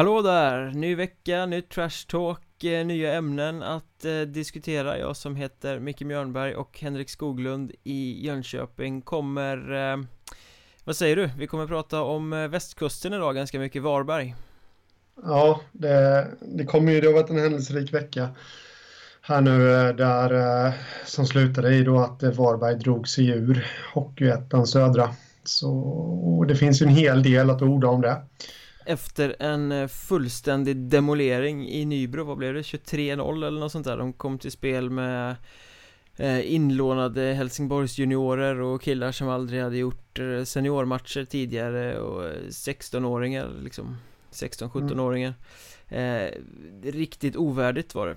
Hallå där! Ny vecka, nytt trash talk, eh, nya ämnen att eh, diskutera Jag som heter Micke Mjörnberg och Henrik Skoglund i Jönköping kommer eh, Vad säger du? Vi kommer prata om eh, västkusten idag ganska mycket, Varberg Ja, det, det kommer ju, det har varit en händelserik vecka här nu eh, där eh, som slutade i då att eh, Varberg drog sig ur Hockeyettan Södra. Så det finns ju en hel del att orda om det efter en eh, fullständig demolering i Nybro, vad blev det? 23-0 eller något sånt där De kom till spel med eh, inlånade Helsingborgs juniorer och killar som aldrig hade gjort eh, seniormatcher tidigare och 16-åringar liksom 16-17-åringar mm. eh, Riktigt ovärdigt var det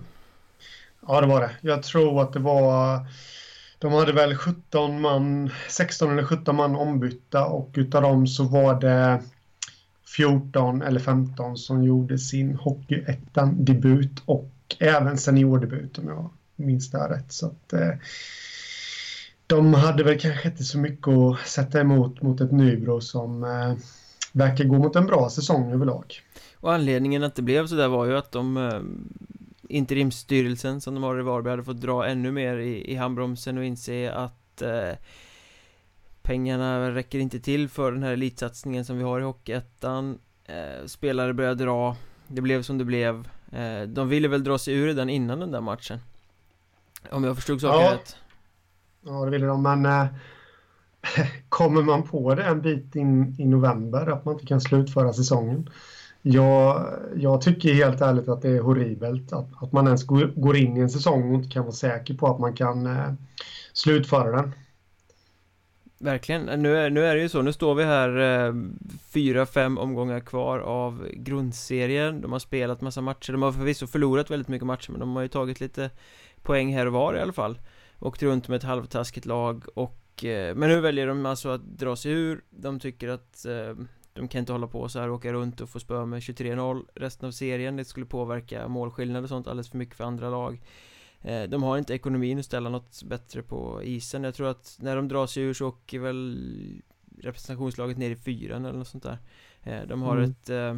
Ja det var det, jag tror att det var De hade väl 17 man 16 eller 17 man ombytta och utav dem så var det 14 eller 15 som gjorde sin Hockeyettan-debut och även seniordebut om jag minns det här rätt. Så att, eh, de hade väl kanske inte så mycket att sätta emot mot ett Nybro som eh, verkar gå mot en bra säsong överlag. Och anledningen att det blev så där var ju att de eh, interimsstyrelsen som de har i Varberg hade fått dra ännu mer i, i handbromsen och inse att eh, Pengarna räcker inte till för den här elitsatsningen som vi har i Hockeyettan. Eh, Spelare börjar dra. Det blev som det blev. Eh, De ville väl dra sig ur den innan den där matchen. Om jag förstod saken ja. rätt. Ja, det ville de, men eh, Kommer man på det en bit in i november att man inte kan slutföra säsongen? Jag, jag tycker helt ärligt att det är horribelt att, att man ens går, går in i en säsong och inte kan vara säker på att man kan eh, slutföra den. Verkligen, nu är, nu är det ju så, nu står vi här eh, Fyra, fem omgångar kvar av grundserien. De har spelat massa matcher, de har förvisso förlorat väldigt mycket matcher Men de har ju tagit lite poäng här och var i alla fall. Åkt runt med ett halvtaskigt lag och eh, Men nu väljer de alltså att dra sig ur. De tycker att eh, de kan inte hålla på så här och åka runt och få spö med 23-0 resten av serien. Det skulle påverka målskillnad och sånt alldeles för mycket för andra lag de har inte ekonomin att ställa något bättre på isen. Jag tror att när de drar sig ur så åker väl representationslaget ner i fyran eller något sånt där. Eh, De har mm. ett eh,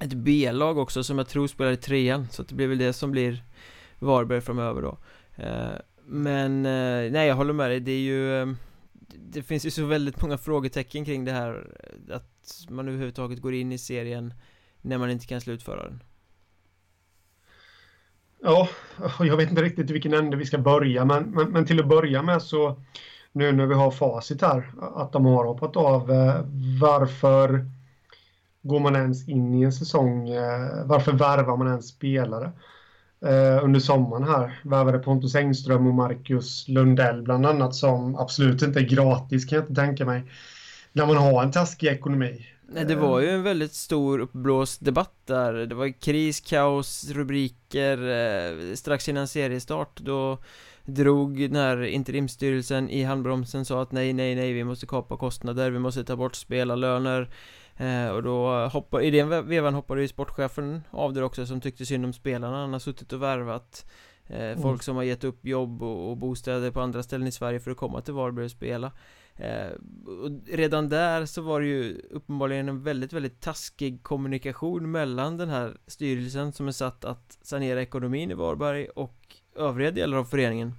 ett B-lag också som jag tror spelar i trean. Så det blir väl det som blir Varberg framöver då. Men nej jag håller med dig, det är ju Det finns ju så väldigt många frågetecken kring det här Att man överhuvudtaget går in i serien När man inte kan slutföra den Ja, jag vet inte riktigt i vilken ände vi ska börja, men, men, men, till att börja med så nu när vi har facit här, att de har hoppat av, eh, varför går man ens in i en säsong? Eh, varför värvar man ens spelare? Eh, under sommaren här värvade Pontus Engström och Marcus Lundell bland annat som absolut inte är gratis kan jag inte tänka mig. När man har en taskig ekonomi. Nej, det var ju en väldigt stor uppblåst debatt där. Det var kris, kaos, rubriker eh, Strax innan seriestart. Då drog den här interimstyrelsen i handbromsen sa att nej, nej, nej, vi måste kapa kostnader, vi måste ta bort spelarlöner. Eh, Och då hoppade, i den vevan hoppade ju sportchefen av där också som tyckte synd om spelarna, han har suttit och värvat eh, mm. Folk som har gett upp jobb och, och bostäder på andra ställen i Sverige för att komma till Varberg och spela Eh, och redan där så var det ju uppenbarligen en väldigt, väldigt taskig kommunikation mellan den här styrelsen som är satt att sanera ekonomin i Varberg och övriga delar av föreningen.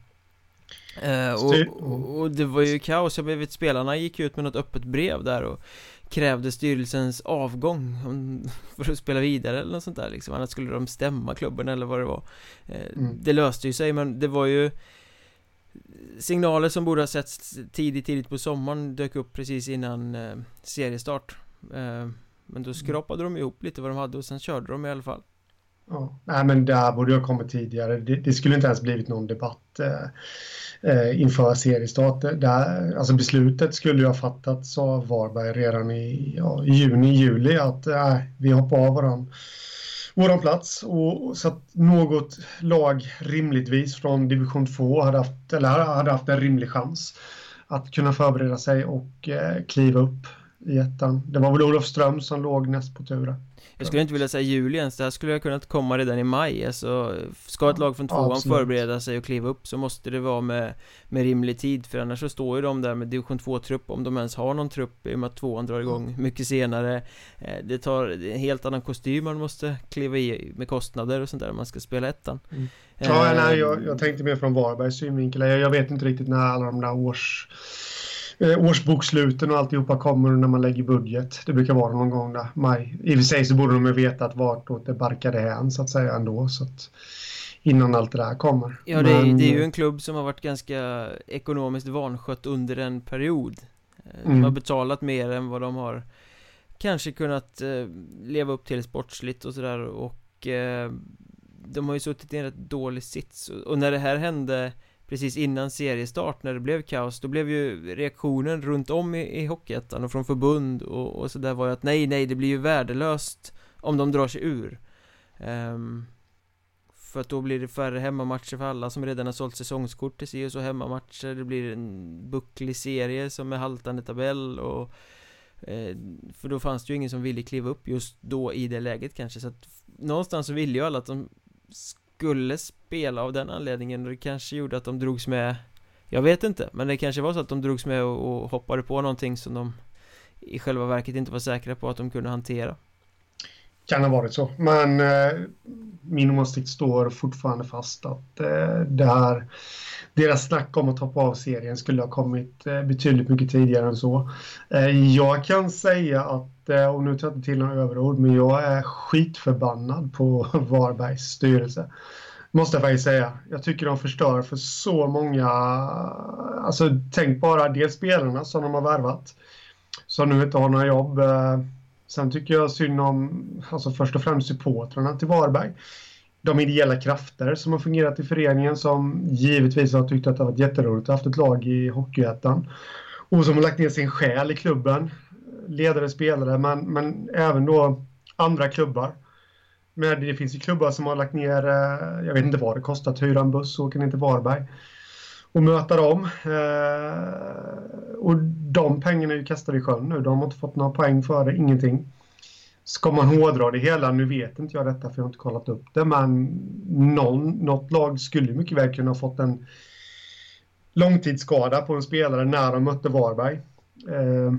Eh, och, och, och, det var ju kaos, jag vet spelarna gick ut med något öppet brev där och krävde styrelsens avgång för att spela vidare eller något sånt där liksom. Annars skulle de stämma klubben eller vad det var. Eh, mm. Det löste ju sig men det var ju signaler som borde ha setts tidigt, tidigt på sommaren dök upp precis innan eh, seriestart. Eh, Men då skrapade de ihop lite vad de hade och sen körde de i alla fall. Ja, nej men där borde jag kommit tidigare. Det, det, skulle inte ens blivit någon debatt eh, eh inför seriestart. Där, alltså beslutet skulle ju ha fattats av Varberg redan i, ja, juni, juli att eh, vi hoppar av varandra våran plats. Och så att något lag rimligtvis från division 2 hade haft, eller hade haft en rimlig chans att kunna förbereda sig och eh, kliva upp i ettan. Det var väl Olof Ström som låg näst på tur. Jag skulle inte vilja säga juli ens, det här skulle ha kunnat komma redan i maj alltså, Ska ett lag från tvåan Absolut. förbereda sig och kliva upp så måste det vara med, med rimlig tid För annars så står ju de där med division 2-trupp om de ens har någon trupp i och med att tvåan drar igång mycket senare eh, Det tar en helt annan kostym man måste kliva i med kostnader och sånt där om man ska spela ettan mm. Ja, nej, eh, jag, jag tänkte mer från Varbergs synvinkel jag, jag vet inte riktigt när alla de där års eh, årsboksluten och alltihopa kommer när man lägger budget. Det brukar vara någon gång där, maj. I och för sig så borde de ju veta att vartåt det barkade hän så att säga ändå. Så att innan allt det där kommer. Ja, det är, Men... det är ju en klubb som har varit ganska ekonomiskt vanskött under en period. Eh, de mm. har betalat mer än vad de har kanske kunnat eh, leva upp till sportsligt och sådär och eh, de har ju suttit i en rätt dålig sits och när det här hände precis innan seriestart när det blev kaos Då blev ju reaktionen runt om i, i Hockeyettan och från förbund och, och sådär var ju att nej, nej, det blir ju värdelöst om de drar sig ur. Um, För att då blir det färre hemmamatcher för alla som redan har sålt säsongskort till sig och så hemmamatcher. Det blir en bucklig serie som är haltande tabell och eh, För då fanns det ju ingen som ville kliva upp just då i det läget kanske. Så att Någonstans så ville ju alla att de skulle spela av den anledningen. Och det kanske gjorde att de drogs med Jag vet inte, men det kanske var så att de drogs med och, och hoppade på någonting som de i själva verket inte var säkra på att de kunde hantera. Kan ha varit så, men eh, min åsikt står fortfarande fast att eh, det här deras snack om att hoppa av serien skulle ha kommit eh, betydligt mycket tidigare än så. Eh, jag kan säga att, eh, och nu tar jag inte till några överord, men jag är skitförbannad på Varbergs styrelse. Måste jag faktiskt säga. Jag tycker de förstör för så många, alltså tänk bara dels spelarna som de har värvat, som nu inte har några jobb. Eh, Sen tycker jag synd om, alltså först och främst supportrarna till Varberg de ideella krafter som har fungerat i föreningen som givetvis har tyckt att det har varit jätteroligt att ha haft ett lag i Hockeyettan. Och som har lagt ner sin själ i klubben. Ledare, spelare, men, men även då andra klubbar. Men det finns ju klubbar som har lagt ner, eh, jag vet inte vad det kostat att hyra en buss och åka ner till Varberg och möta dem. Eh, och de pengarna är ju kastade i sjön nu. De har inte fått några poäng för det, ingenting. Ska man hårdra det hela, nu vet inte jag detta för jag har inte kollat upp det, men någon, något lag skulle mycket väl kunna ha fått en långtidsskada på en spelare när de mötte Varberg. Eh,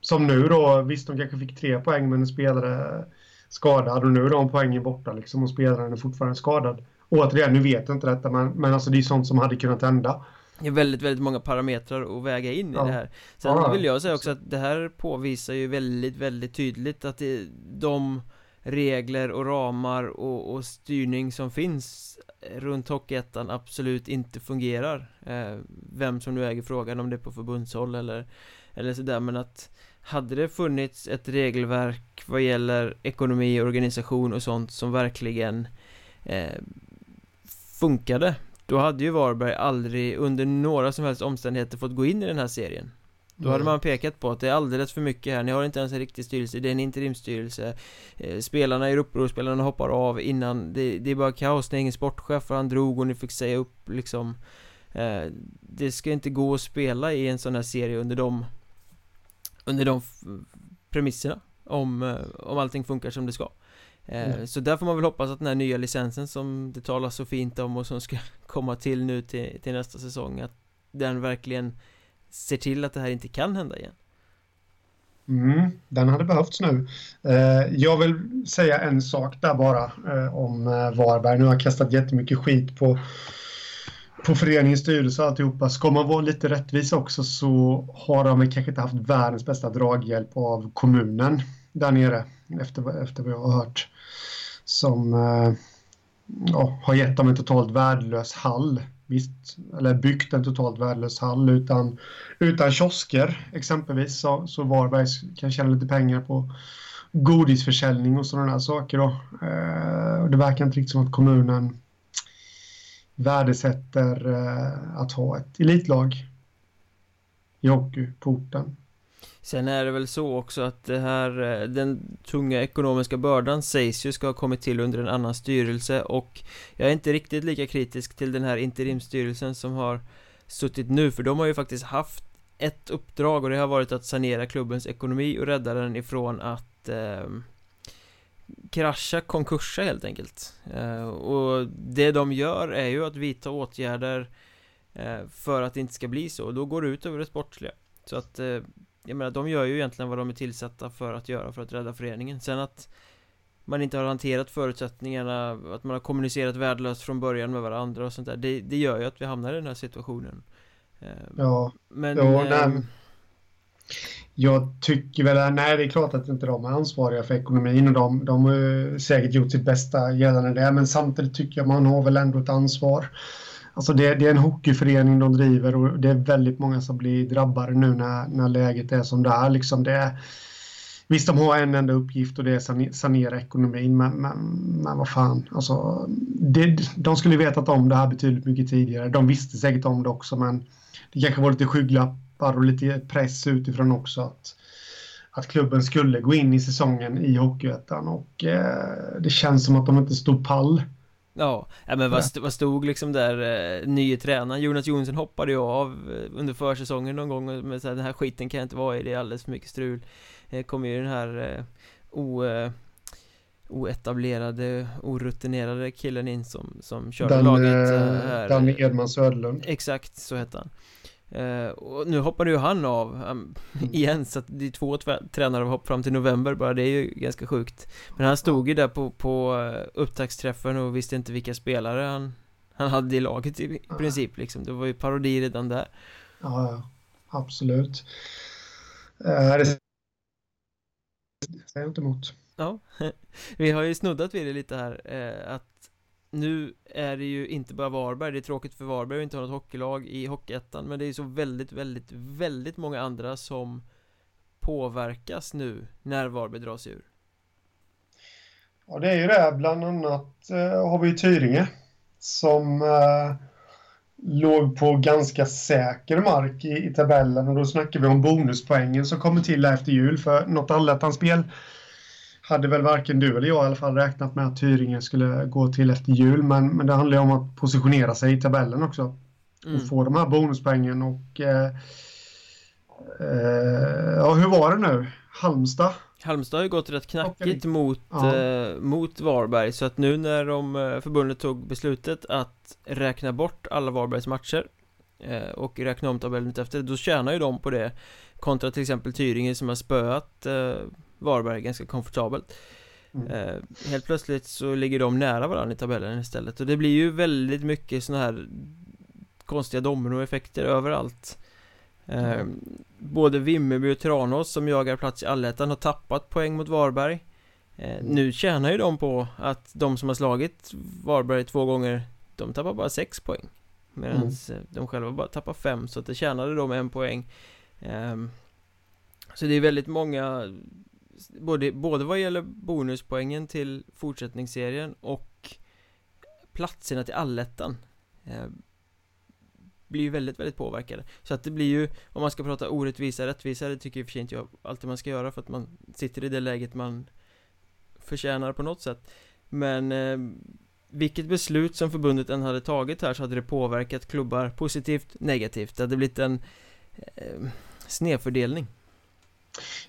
som nu då, visst de kanske fick tre poäng men en spelare skadad och nu är de poängen borta liksom och spelaren är fortfarande skadad. Återigen, nu vet jag inte detta men, men alltså det är sånt som hade kunnat hända. Det är väldigt, väldigt många parametrar att väga in ja. i det här Sen ja, vill jag säga också att det här påvisar ju väldigt, väldigt tydligt att det, de regler och ramar och, och styrning som finns runt Hockeyettan absolut inte fungerar eh, Vem som nu äger frågan, om det är på förbundshåll eller, eller sådär men att hade det funnits ett regelverk vad gäller ekonomi, organisation och sånt som verkligen eh, funkade då hade ju Varberg aldrig under några som helst omständigheter fått gå in i den här serien. Då hade man pekat på att det är alldeles för mycket här, ni har inte ens en riktig styrelse, det är en interimstyrelse eh, Spelarna är uppror, spelarna hoppar av innan, det, det är bara kaos, ni är ingen sportchef för han drog och ni fick säga upp liksom. Eh, Det ska inte gå att spela i en sån här serie under de Under de premisserna om, eh, om allting funkar som det ska Mm. Så där får man väl hoppas att den här nya licensen som det talas så fint om och som ska komma till nu till, till nästa säsong Att den verkligen ser till att det här inte kan hända igen Mm, den hade behövts nu. Eh, jag vill säga en sak där bara eh, om eh, Varberg. Nu har jag kastat jättemycket skit på, på föreningens styrelse och alltihopa. Ska man vara lite rättvis också så har de kanske inte haft världens bästa draghjälp av kommunen där nere efter, efter vad jag har hört som eh, ja, har gett dem en totalt värdelös hall. Visst, eller byggt en totalt värdelös hall utan, utan kiosker exempelvis så, så Varberg kan tjäna lite pengar på godisförsäljning och sådana där saker. Då. Eh, och det verkar inte riktigt som att kommunen värdesätter eh, att ha ett elitlag i hockeyporten. Sen är det väl så också att det här, eh, den tunga ekonomiska bördan sägs ju ska ha kommit till under en annan styrelse och jag är inte riktigt lika kritisk till den här interimstyrelsen som har suttit nu för de har ju faktiskt haft ett uppdrag och det har varit att sanera klubbens ekonomi och rädda den ifrån att eh, krascha, konkursa helt enkelt. Eh, Och det de gör är ju att vidta åtgärder eh, för att det inte ska bli så. Och då går det ut över det sportsliga. Så att, eh, jag menar de gör ju egentligen vad de är tillsatta för att göra för att rädda föreningen. Sen att man inte har hanterat förutsättningarna, att man har kommunicerat värdelöst från början med varandra och sånt där Det, det gör ju att vi hamnar i den här situationen. Eh, Ja, men... Ja, nej, jag tycker väl, nej det är klart att inte de är ansvariga för ekonomin och de, de har säkert gjort sitt bästa gällande det, men samtidigt tycker jag man har väl ändå ett ansvar. Alltså det, det, är en hockeyförening de driver och det är väldigt många som blir drabbade nu när, när läget är som det är. Liksom det, visst, de har en enda uppgift och det är att sanera ekonomin, men, men, men vad fan. Alltså, det, de skulle vetat om det här betydligt mycket tidigare. De visste säkert om det också, men det kanske var lite skygglappar och lite press utifrån också att, att klubben skulle gå in i säsongen i Hockeyettan och eh, det känns som att de inte stod pall. Ja, ja men vad, vad stod liksom där eh, nye tränaren Jonas Jonsson hoppade ju av eh, under försäsongen någon gång med så här, den här skiten kan jag inte vara i, det är alldeles för mycket strul. Eh, kommer ju den här eh, o, eh, oetablerade, orutinerade killen in som, som körde laget eh, här. Danny Edman Söderlund. Exakt, så hette han Uh, och nu hoppade ju han av um, igen så att det är två tränare har hoppat fram till november bara, det är ju ganska sjukt. Men han stod ju där på, på uh, upptaktsträffen och visste inte vilka spelare han, han hade i laget i, i princip liksom. Det var ju parodi redan där. Ja, ja. Absolut. Uh, Det säger jag inte emot. Ja, vi har ju snuddat vid det lite här, att nu är det ju inte bara Varberg, det är tråkigt för Varberg att inte ha något hockeylag i Hockeyettan Men det är ju så väldigt, väldigt, väldigt många andra som påverkas nu när Varberg dras ur. Ja det är ju det, bland annat eh, har vi ju Tyringe Som eh, låg på ganska säker mark i, i tabellen och då snackar vi om bonuspoängen som kommer till efter jul för något allettan-spel hade väl varken du eller jag i alla fall räknat med att Tyringen skulle gå till efter jul. Men, men det handlar ju om att positionera sig i tabellen också. Mm. Och få de här bonuspoängen och... Eh, eh, ja, hur var det nu? Halmstad? Halmstad har ju gått rätt knackigt okay. mot, ja. eh, mot Varberg så att nu när de, eh, förbundet tog beslutet att räkna bort alla Varbergs matcher eh, och räkna om tabellen efter då tjänar ju de på det kontra till exempel Tyringen som har spöat eh, Varberg ganska komfortabelt mm. eh, Helt plötsligt så ligger de nära varandra i tabellen istället och det blir ju väldigt mycket sådana här konstiga dominoeffekter överallt eh, mm. Både Vimmerby och Tranås som jagar plats i allettan har tappat poäng mot Varberg eh, mm. Nu tjänar ju de på att de som har slagit Varberg två gånger De tappar bara sex poäng Medan mm. de själva bara tappar fem så att det tjänade de en poäng ehm, Så det är väldigt många både, både vad gäller bonuspoängen till fortsättningsserien och platserna till allettan eh, blir ju väldigt, väldigt påverkade. Så att det blir ju, om man ska prata orättvisa, rättvisa, det tycker i och för sig inte jag alltid man ska göra för att man sitter i det läget man förtjänar på något sätt. Men eh, vilket beslut som förbundet än hade tagit här så hade det påverkat klubbar positivt, negativt. Det hade blivit en eh, snedfördelning.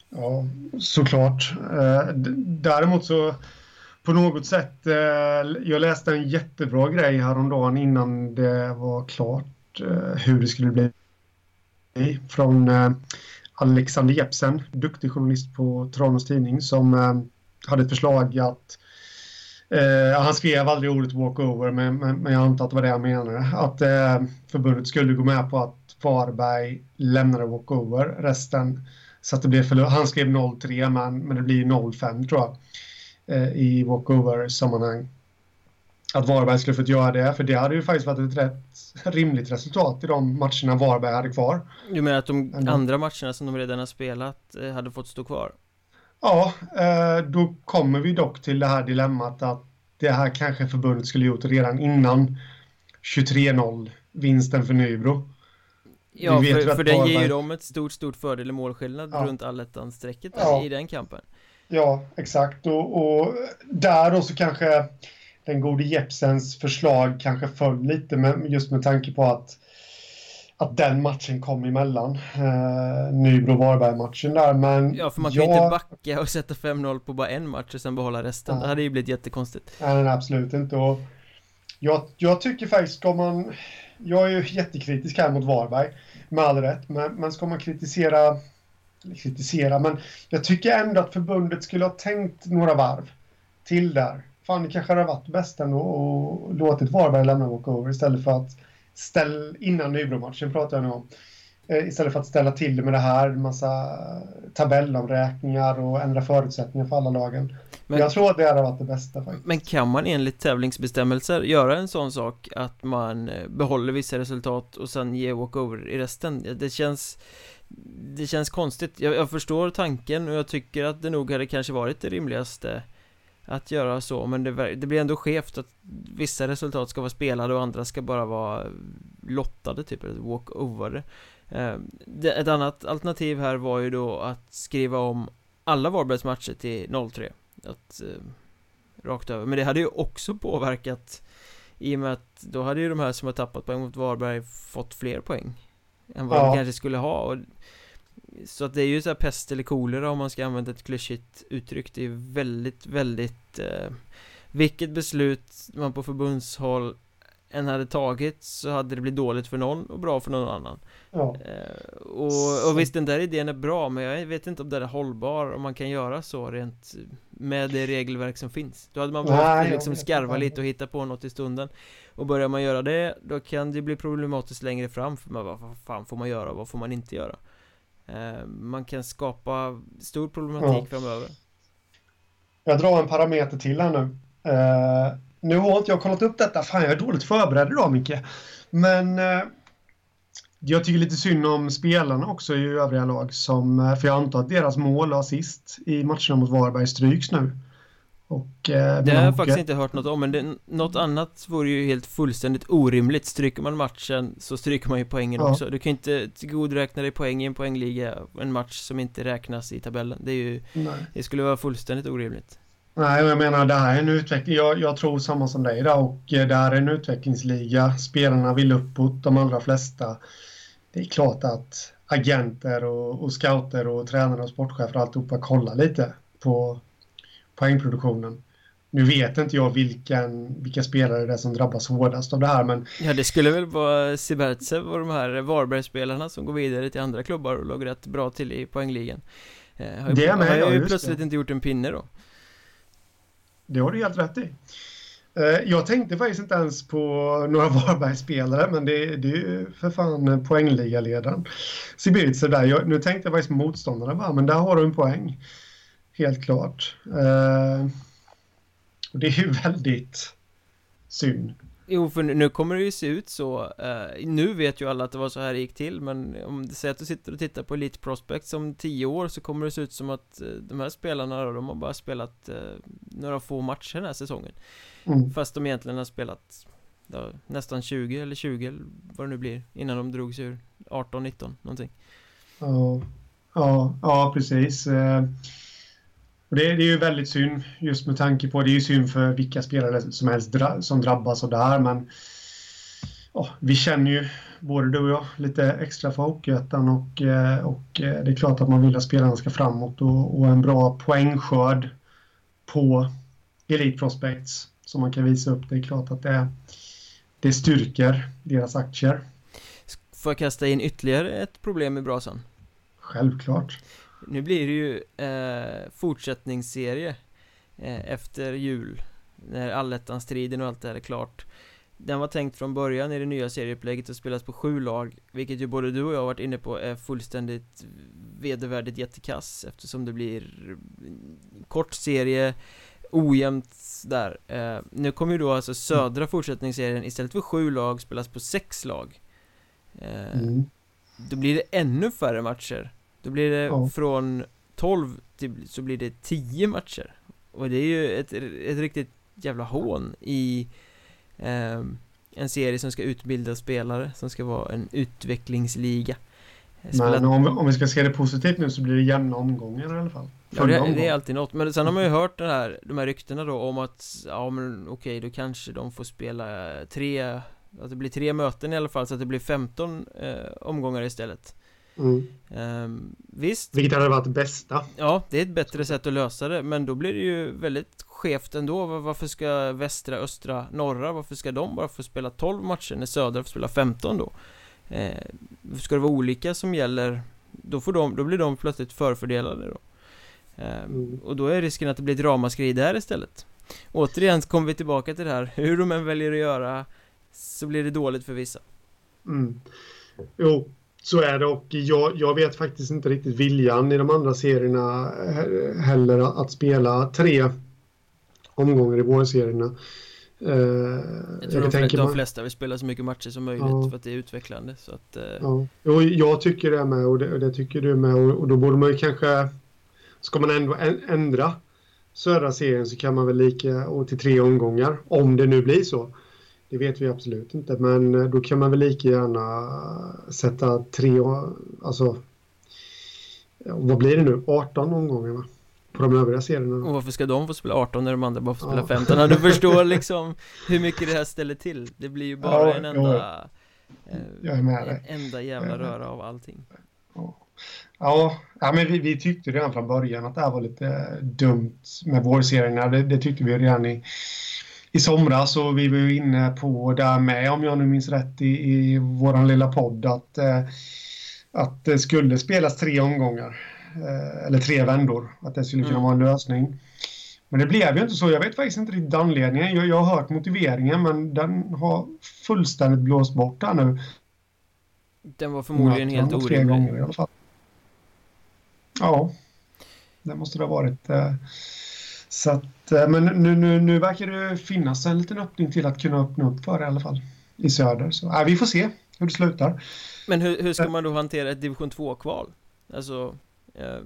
Ja, såklart. Eh, däremot så på något sätt, eh, jag läste en jättebra grej häromdagen innan det var klart eh, hur det skulle bli från Alexander Jepsen, duktig journalist på Tranås Tidning som hade ett förslag att Uh, han skrev aldrig ordet walkover, men, men, men, jag antar att det var det han menade. Att uh, förbundet skulle gå med på att Varberg lämnade walkover. Resten så att det blev förlust. Han skrev 0-3 men, men det blir 0-5 tror jag. Eh, I walkover-sammanhang. Att Varberg skulle fått göra det, för det hade ju faktiskt varit ett rätt rimligt resultat i de matcherna Varberg hade kvar. Du menar att de Ändå. andra matcherna som de redan har spelat eh, hade fått stå kvar? Ja, eh, då kommer vi dock till det här dilemmat att det här kanske förbundet skulle gjort redan innan 23-0 vinsten för Nybro. Ja, för, för det ger ju dem ett stort, stort fördel i målskillnad ja. runt allettan-strecket ja. i den kampen. Ja, exakt. Och, och, där då så kanske den gode Jepsens förslag kanske föll lite, med, just med tanke på att att den matchen kom emellan. Eh, Nybro-Varberg-matchen där, men... Ja, för man kan ju inte backa och sätta 5-0 på bara en match och sen behålla resten. Ja. Det hade ju blivit jättekonstigt. Nej, nej absolut inte. Och jag, jag tycker faktiskt, ska man... Jag är ju jättekritisk här mot Varberg, med all rätt, men, men ska man kritisera... Kritisera, men jag tycker ändå att förbundet skulle ha tänkt några varv till där. Fan, det kanske hade varit bäst ändå och låtit Varberg lämna walkover istället för att ställ, innan Nybro-matchen pratar jag nu om. Eh, istället för att ställa till med det här, massa tabellomräkningar och ändra förutsättningar för alla lagen. Men, jag tror att det hade varit det bästa faktiskt. Men kan man enligt tävlingsbestämmelser göra en sån sak att man eh, behåller vissa resultat och sen ger walkover i resten? Det känns Det känns konstigt. Jag, jag förstår tanken och jag tycker att det nog hade kanske varit det rimligaste att göra så men det, det, blir ändå skevt att vissa resultat ska vara spelade och andra ska bara vara lottade typ, eller walk-over Ett annat alternativ här var ju då att skriva om alla Varbergs matcher till 0-3 att, eh, Rakt över, men det hade ju också påverkat I och med att då hade ju de här som har tappat poäng mot Varberg fått fler poäng Än vad ja. de kanske skulle ha. Och så att det är ju så här pest eller kolera om man ska använda ett klyschigt uttryck. Det är väldigt, väldigt eh, Vilket beslut man på förbundshåll än hade tagit så hade det blivit dåligt för någon och bra för någon annan ja. eh, och, och visst den där idén är bra men jag vet inte om den är hållbar om man kan göra så rent med det regelverk som finns Då hade man behövt liksom skarva lite och hitta på något i stunden Och börjar man göra det då kan det bli problematiskt längre fram för man, vad fan får man göra och vad får man inte göra Eh, man kan skapa stor problematik ja. framöver. Jag drar en parameter till här nu. Nu har inte jag kollat upp detta. Fan, jag är dåligt förberedd idag, Micke. Men uh, jag tycker lite synd om spelarna också i övriga lag. Som, för jag antar att deras mål och assist i matcherna mot Varberg stryks nu. Och, eh, det har jag faktiskt inte hört något om, men det, något annat vore ju helt fullständigt orimligt Stryker man matchen så stryker man ju poängen ja. också Du kan ju inte tillgodoräkna dig poäng i en poängliga En match som inte räknas i tabellen Det är ju Nej. Det skulle vara fullständigt orimligt Nej, jag menar det här är en utveckling Jag, jag tror samma som dig där och eh, det här är en utvecklingsliga Spelarna vill uppåt, de allra flesta Det är klart att agenter och, och scouter och tränare och sportchefer och alltihopa kollar lite på poängproduktionen. Nu vet inte jag vilken, vilka spelare det är som drabbas hårdast av det här men Ja det skulle väl vara Sibertsev och de här Varbergsspelarna som går vidare till andra klubbar och låg rätt bra till i poängligan eh, Har, det är med, har ju plötsligt det. inte gjort en pinne då det har du helt rätt i eh, jag tänkte faktiskt inte ens på några Varbergsspelare men det, det är ju för fan poängligaledaren Sibirtsev där. Jag, nu tänkte jag faktiskt på motståndarna bara, men där har du en poäng helt klart. Eh, och det är ju väldigt synd. Jo, för nu kommer det ju se ut så uh, Nu vet ju alla att det var så här det gick till Men om du säger att du sitter och tittar på Elite Prospects om tio år Så kommer det se ut som att uh, de här spelarna då, De har bara spelat uh, några få matcher den här säsongen. Mm. Fast de egentligen har spelat då, Nästan 20 eller 20 eller vad det nu blir Innan de drog sig ur 18-19 någonting. Ja, ja, ja precis och det, det, är ju väldigt synd just med tanke på, det är ju synd för vilka spelare som helst dra, som drabbas av det här men oh, vi känner ju både du och jag lite extra för Hockeyettan och, eh, och eh, det är klart att man vill att spelarna ska framåt och, och en bra poängskörd på Elite Prospects som man kan visa upp. Det är klart att det, det styrker deras aktier. Får jag kasta in ytterligare ett problem i brasan? Självklart. Nu blir det ju eh, fortsättningsserie eh, efter jul. När allettan-striden och allt det här är klart. Den var tänkt från början i det nya serieupplägget att spelas på sju lag Vilket ju både du och jag varit inne på är fullständigt vedervärdigt jättekass Eftersom det blir kort serie Ojämnt där. Eh, Nu kommer ju då alltså södra fortsättningsserien istället för sju lag spelas på sex lag. Eh, mm. Då blir det ännu färre matcher då blir det ja. från 12 till, så blir det 10 matcher. Och det är ju ett, ett riktigt jävla hån i eh, En serie som ska utbilda spelare Som ska vara en utvecklingsliga. Men om, vi, om vi ska se det positivt nu så blir det jämna omgångar i alla fall. Ja det, det, är alltid något, men sen har man ju hört det här, de här ryktena då om att Ja men okej, då kanske de får spela tre Att det blir tre möten i alla fall så att det blir 15 eh, omgångar istället Mm. Ehm, Visst, Vilket hade varit bästa. ja det är ett bättre sätt att lösa det Men då blir det ju väldigt skevt ändå Var- Varför ska västra, östra, norra Varför ska de bara få spela 12 matcher när södra får spela 15 då? Eh, ska det vara olika som gäller Då, får de, då blir de plötsligt förfördelade då Ehm, Mm. Och då är risken att det blir ett ramaskri där istället Återigen kommer vi tillbaka till det här Hur de än väljer att göra Så blir det dåligt för vissa Mm. Jo, så är det och jag, jag vet faktiskt inte riktigt viljan i de andra serierna he- heller att spela tre omgångar i vårserierna. Eh, Jag tror de, kan tänka flesta, de mig- flesta vill spela så mycket matcher som möjligt Ja. för att det är utvecklande så att eh, Ja. Jo, jag tycker det med och det, och det tycker du med och, och då borde man ju kanske Ska man ändå ändra södra serien så kan man väl lika och till tre omgångar om det nu blir så. Det vet vi absolut inte men eh, då kan man väl lika gärna sätta tre och- alltså ja, vad blir det nu 18 omgångar va? På de övriga serierna. Och varför ska de få spela 18 när de andra bara får spela Ja. 15? Ja, du förstår liksom hur mycket det här ställer till Det blir ju bara Ja, en enda eh, Jag är med dig. En enda jävla röra av allting Ja, ja men vi, vi tyckte redan från början att det här var lite dumt med vårserierna. Det, det tyckte vi redan i, i somras och vi var ju inne på där med, om jag nu minns rätt, i, i vår lilla podd att, eh, att det skulle spelas tre omgångar. Eh, eller tre vändor. Att det skulle kunna Mm. vara en lösning. Men det blev ju inte så. Jag vet faktiskt inte riktigt anledningen. Jag, jag har hört motiveringen men den har fullständigt blåst bort här nu. Den var förmodligen helt Möten tre gånger i orimlig alla fall. Ja, det måste det ha varit. eh, Så att, eh, men nu, nu, nu verkar det finnas en liten öppning till att kunna öppna upp för det i alla fall. I söder. Så äh, vi får se hur det slutar. Men hur, hur ska man då hantera ett division 2-kval? Alltså eh,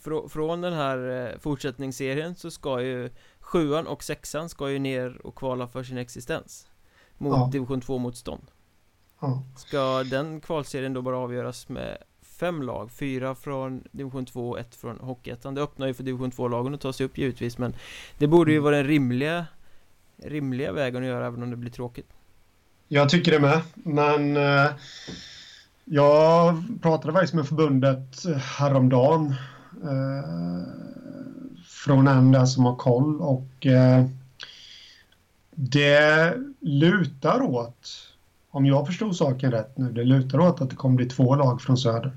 frå, Från den här eh, fortsättningsserien så ska ju Sjuan och sexan ska ju ner och kvala för sin existens Mot Ja. division 2-motstånd Ja. Ska den kvalserien då bara avgöras med fem lag? Fyra från division 2 och ett från Hockeyettan Det öppnar ju för division 2-lagen att ta sig upp givetvis Men det borde ju Mm. vara den rimliga Rimliga vägen att göra även om det blir tråkigt Jag tycker det med. Men eh, jag pratade faktiskt med förbundet häromdagen. Eh, från en där som har koll och eh, det lutar åt, om jag förstod saken rätt nu, det lutar åt att det kommer bli två lag från söder.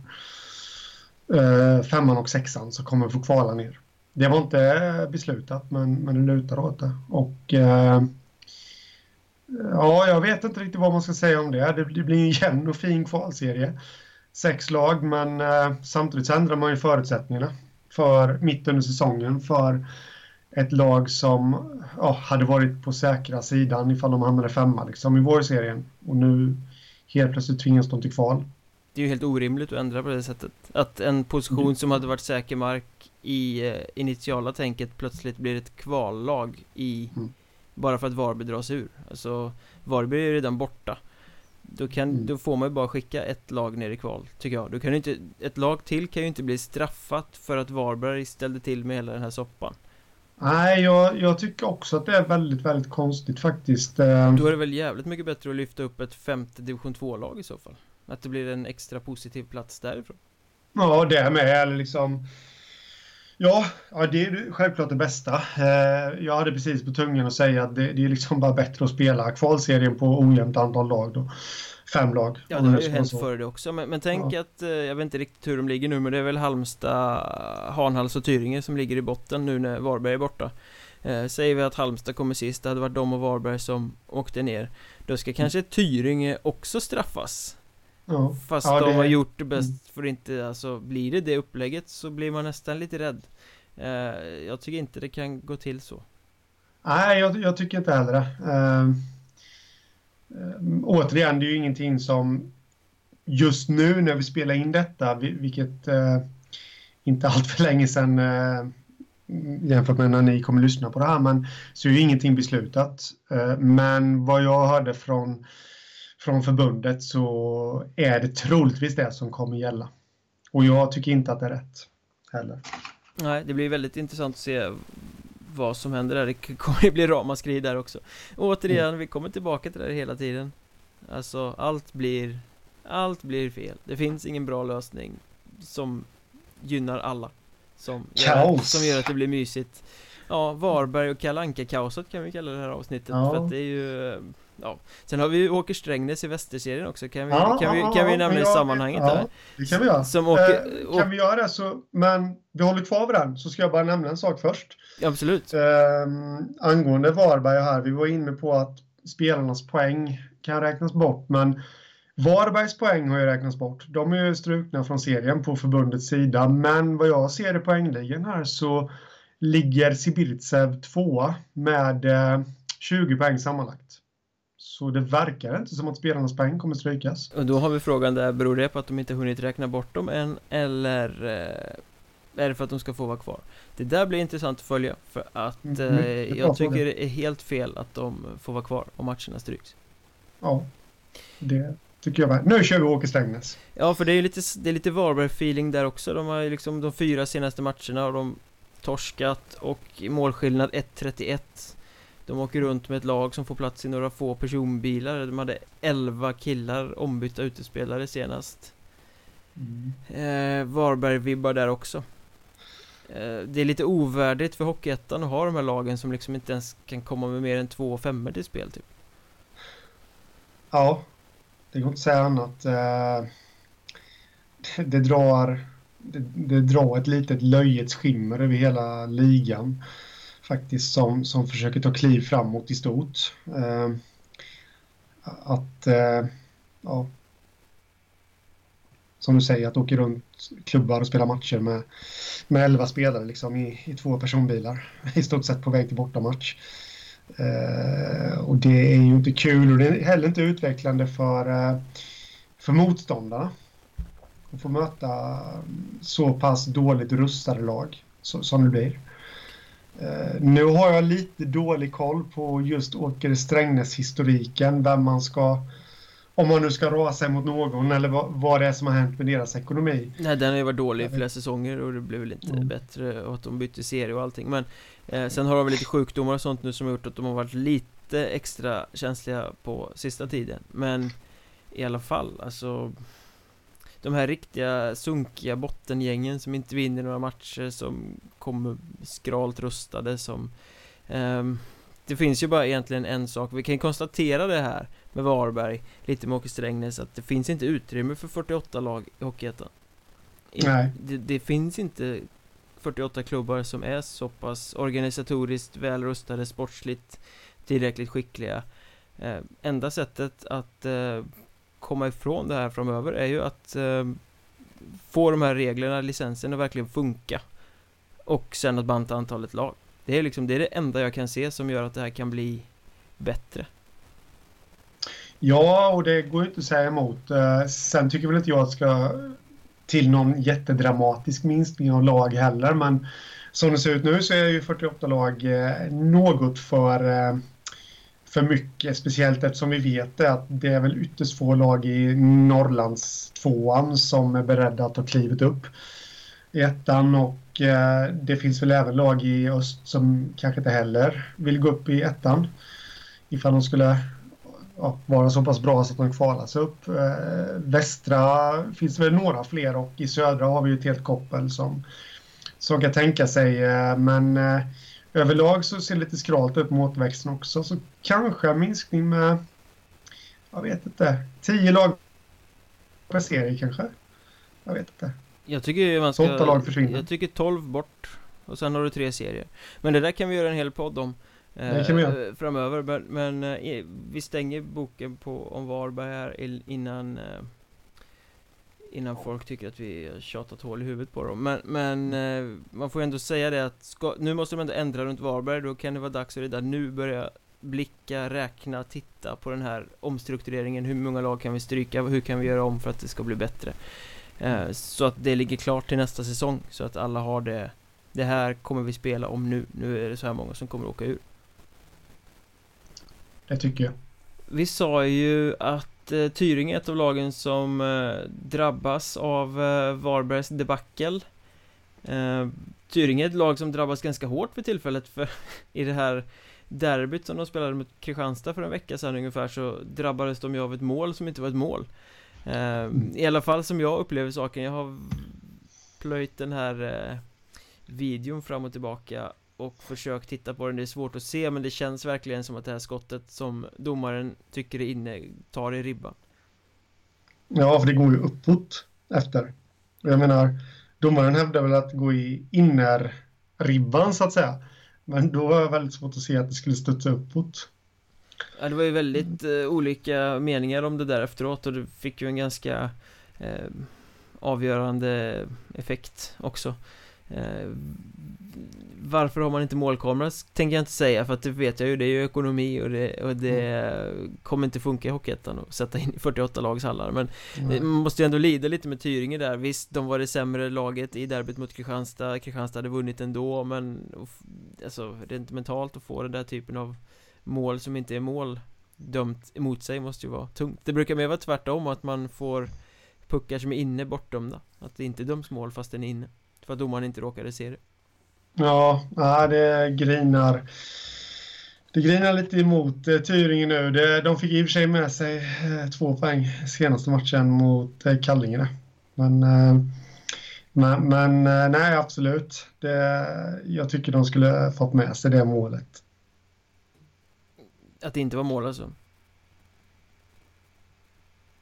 Eh, femman och sexan som kommer få kvala ner. Det var inte beslutat men, men det lutar åt det. Och eh, Ja, jag vet inte riktigt vad man ska säga om det. Det, det blir en jämn och fin kvalserie. Sex lag, men eh, samtidigt så ändrar man ju förutsättningarna för mitt under säsongen för ett lag som ja, hade varit på säkra sidan ifall de hamnade femma liksom, i vårserien. Och nu helt plötsligt tvingas de till kval. Det är ju helt orimligt att ändra på det sättet Att en position Mm. som hade varit säker mark i eh, initiala tänket plötsligt blir ett kvallag i Mm. Bara för att Varberg dras ur Alltså Varberg är ju redan borta då, kan, Mm. då får man ju bara skicka ett lag ner i kval, tycker jag. Då kan inte, ett lag till kan ju inte bli straffat för att Varberg ställde till med hela den här soppan. Nej, jag, jag tycker också att det är väldigt, väldigt konstigt faktiskt. Eh, Då är det väl jävligt mycket bättre att lyfta upp ett femte division 2-lag i så fall. Att det blir en extra positiv plats därifrån. Ja, det med. Eller liksom... Ja, ja, det är självklart det bästa. Eh, jag hade precis på tungan att säga att det, det är liksom bara bättre att spela kvalserien på ojämnt antal lag då. Fem lag. Ja, det har ju hänt förr det också. Men, men tänk Ja. att, eh, jag vet inte riktigt hur de ligger nu, men det är väl Halmstad, Hanhals och Tyringe som ligger i botten nu när Varberg är borta. Eh, säger vi att Halmstad kommer sist, det hade varit de och Varberg som åkte ner. Då ska kanske Tyringe också straffas. Ja. Fast Ja, de det- Mm. har gjort det bäst för inte, alltså blir det det upplägget så blir man nästan lite rädd. Eh, jag tycker inte det kan gå till så. Nej, jag, jag tycker inte heller det. Eh, Eh, återigen, det är ju ingenting som just nu när vi spelar in detta, vilket eh, inte allt för länge sedan eh, jämfört med när ni kommer lyssna på det här, men så är ju ingenting beslutat. Eh, men vad jag hörde från, från förbundet så är det troligtvis det som kommer gälla. Och jag tycker inte att det är rätt heller. Nej, det blir väldigt intressant att se vad som händer där. Det kommer ju bli ramaskri där också. Och återigen, vi kommer tillbaka till det här hela tiden. Alltså allt blir Allt blir fel Det finns ingen bra lösning Som gynnar alla Som, gör, som gör att det blir mysigt Ja, Varberg och kalanka kaoset kan vi kalla det här avsnittet ja. för att det är ju Ja, sen har vi ju Åker Strängnäs i Västerserien också, kan vi, ja, kan vi, kan vi nämna i sammanhanget ja, där? det kan vi göra. Som åker, eh, kan vi göra det så, men vi håller kvar vid den, så ska jag bara nämna en sak först. Absolut. Eh, angående Varberg här, vi var inne på att spelarnas poäng kan räknas bort, men Varbergs poäng har ju räknats bort. De är ju strukna från serien på förbundets sida, men vad jag ser i poängligan här så ligger Sibirtsev tvåa med eh, 20 poäng sammanlagt. Så det verkar inte som att spelarnas poäng kommer strykas. Och då har vi frågan där, beror det på att de inte hunnit räkna bort dem än, eller eh, är det för att de ska få vara kvar? Det där blir intressant att följa, för att mm, eh, jag tycker det är helt fel att de får vara kvar om matcherna stryks. Ja, det tycker jag med. Nu kör vi Åke Strängnäs. Ja, för det är lite, det är lite Varberg-feeling där också. De har ju liksom de fyra senaste matcherna och de torskat och målskillnad 1-31 de åker runt med ett lag som får plats i några få personbilar. De hade 11 killar ombytta utespelare senast. Mm. eh, Varberg-vibbar där också. Eh, Det är lite ovärdigt för Hockeyettan att ha de här lagen som liksom inte ens kan komma med mer än två femmor till spel typ. Ja Det går inte att säga annat. Eh, Det drar det, det drar ett litet löjets skimmer över hela ligan faktiskt som, som försöker ta kliv framåt i stort. Eh, att, eh, ja, som du säger, att åka runt klubbar och spela matcher med, med 11 spelare liksom, i, i två personbilar i stort sett på väg till bortamatch. Eh, och det är ju inte kul och det är heller inte utvecklande för, eh, för motståndarna. Att få möta så pass dåligt rustade lag som, som det blir. Uh, nu har jag lite dålig koll på just Åker Strängnäs-historiken, vem man ska om man nu ska rasa mot någon eller vad, vad det är som har hänt med deras ekonomi. Nej, den har ju varit dålig i flera säsonger och det blev väl inte mm. bättre och att de bytte serie och allting. Men eh, sen har de väl lite sjukdomar och sånt nu som har gjort att de har varit lite extra känsliga på sista tiden. Men i alla fall, alltså de här riktiga sunkiga bottengängen som inte vinner några matcher som kommer skralt rustade som um, Det finns ju bara egentligen en sak, vi kan konstatera det här med Varberg, lite med Åke Strängnäs att det finns inte utrymme för 48 lag i Hockeyettan. Nej. det, det finns inte 48 klubbar som är så pass organisatoriskt välrustade, sportsligt tillräckligt skickliga. Eh, Enda sättet att eh, komma ifrån det här framöver är ju att eh, få de här reglerna, licensen att verkligen funka och sen att banta antalet lag. Det är liksom, det är det enda jag kan se som gör att det här kan bli bättre. Ja, och det går ju inte att säga emot. Eh, sen tycker väl inte jag att det ska till någon jättedramatisk minskning av lag heller, men som det ser ut nu så är ju 48 lag eh, något för eh, för mycket, speciellt eftersom vi vet det, att det är väl ytterst få lag i Norrlands tvåan som är beredda att ta klivet upp i ettan och eh, det finns väl även lag i öst som kanske inte heller vill gå upp i ettan ifall de skulle ja, vara så pass bra så att de kvalar sig upp. Eh, västra finns det väl några fler och i södra har vi ju ett helt koppel som, som kan tänka sig eh, men eh, överlag så ser det lite skralt ut med återväxten också. Så kanske en minskning med, jag vet inte, tio lag per serie kanske. Jag vet inte. Jag tycker man ska... Åtta lag försvinner. Jag tycker 12 bort. Och sen har du tre serier. Men det där kan vi göra en hel podd om. Eh, framöver. Men, men eh, vi stänger boken på om Varberg här innan eh, Innan folk tycker att vi har tjatat hål i huvudet på dem. Men, men eh, man får ju ändå säga det att ska, Nu måste de ändå ändra runt Varberg. Då kan det vara dags att redan nu börja blicka, räkna, titta på den här omstruktureringen. Hur många lag kan vi stryka? Hur kan vi göra om för att det ska bli bättre? Eh, så att det ligger klart till nästa säsong. Så att alla har det Det här kommer vi spela om nu. Nu är det så här många som kommer åka ur. Det tycker jag. Vi sa ju att eh, Tyringe är ett av lagen som eh, drabbas av eh, Varbergs debacle. Eh, Tyringe är ett lag som drabbas ganska hårt för tillfället för i det här derbyt som de spelade mot Kristianstad för en vecka sedan ungefär så drabbades de ju av ett mål som inte var ett mål. Eh, I alla fall som jag upplever saken, jag har plöjt den här eh, videon fram och tillbaka och försökt titta på den, det är svårt att se men det känns verkligen som att det här skottet som domaren tycker är inne tar i ribban Ja, för det går ju uppåt efter. Jag menar, domaren hävdar väl att gå i innerribban så att säga. Men då var jag väldigt svårt att se att det skulle studsa uppåt. Ja, det var ju väldigt eh, olika meningar om det där efteråt och det fick ju en ganska eh, avgörande effekt också. Eh, varför har man inte målkamera tänker jag inte säga för att det vet jag ju, det är ju ekonomi och det, och det mm. kommer inte funka i Hockeyettan att sätta in 48 lagshallar men mm. man måste ju ändå lida lite med Tyringe där, visst de var det sämre laget i derbyt mot Kristianstad, Kristianstad hade vunnit ändå men alltså rent mentalt att få den där typen av mål som inte är mål dömt emot sig måste ju vara tungt. Det brukar mer vara tvärtom att man får puckar som är inne bortdömda, att det inte döms mål fast den är inne för att domaren inte råkade se det. Ja, det grinar. Det grinar lite emot Tyringe Tyringen nu. De fick i och för sig med sig eh, två poäng senaste matchen mot eh, Kallinge. Men, men, men nej, absolut. Det, jag tycker de skulle fått med sig det målet. Att det inte var mål alltså?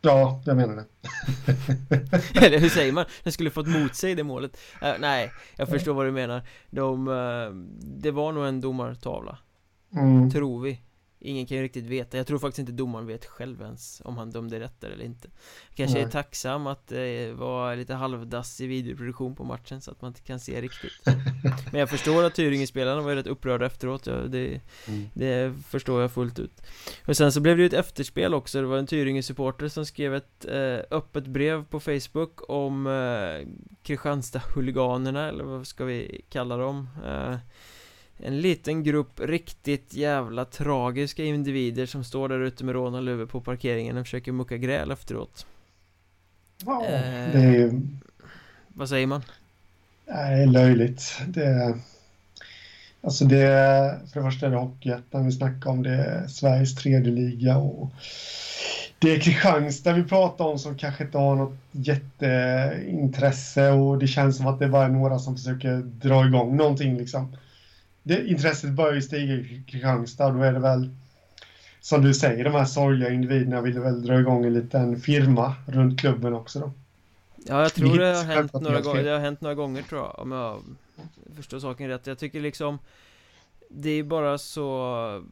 Ja, jag menar det. Eller hur säger man? Den skulle fått mot sig det målet uh, Nej, jag förstår vad du menar De, uh, det var nog en domartavla mm. Tror vi Ingen kan ju riktigt veta, jag tror faktiskt inte domaren vet själv ens om han dömde rätt eller inte Kanske Nej. är tacksam att det var lite halvdassig videoproduktion på matchen så att man inte kan se riktigt Men jag förstår att Tyringe-spelarna var rätt upprörda efteråt, ja, det, mm. det förstår jag fullt ut Och sen så blev det ju ett efterspel också, det var en Tyringe-supporter som skrev ett eh, öppet brev på Facebook om eh, Kristianstad-huliganerna, eller vad ska vi kalla dem? Eh, en liten grupp riktigt jävla tragiska individer som står där ute med rånarluvor på parkeringen och försöker mucka gräl efteråt wow. eh, Det är ju... Vad säger man? Det är löjligt det Alltså det För det första är det Hockeyettan vi snackar om Det är Sveriges tredje liga och det är Kristianstad vi pratar om som kanske inte har något jätteintresse och det känns som att det bara är några som försöker dra igång någonting liksom det, intresset börjar ju stiga i Kristianstad. Då är det väl, som du säger, de här sorgliga individerna vill väl dra igång en liten firma runt klubben också då. Ja, jag tror det har hänt några gånger, det har hänt några gånger tror jag, om jag förstår saken rätt. Jag tycker liksom det är bara så